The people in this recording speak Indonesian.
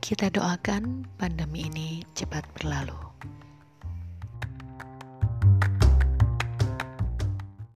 Kita doakan pandemi ini cepat berlalu.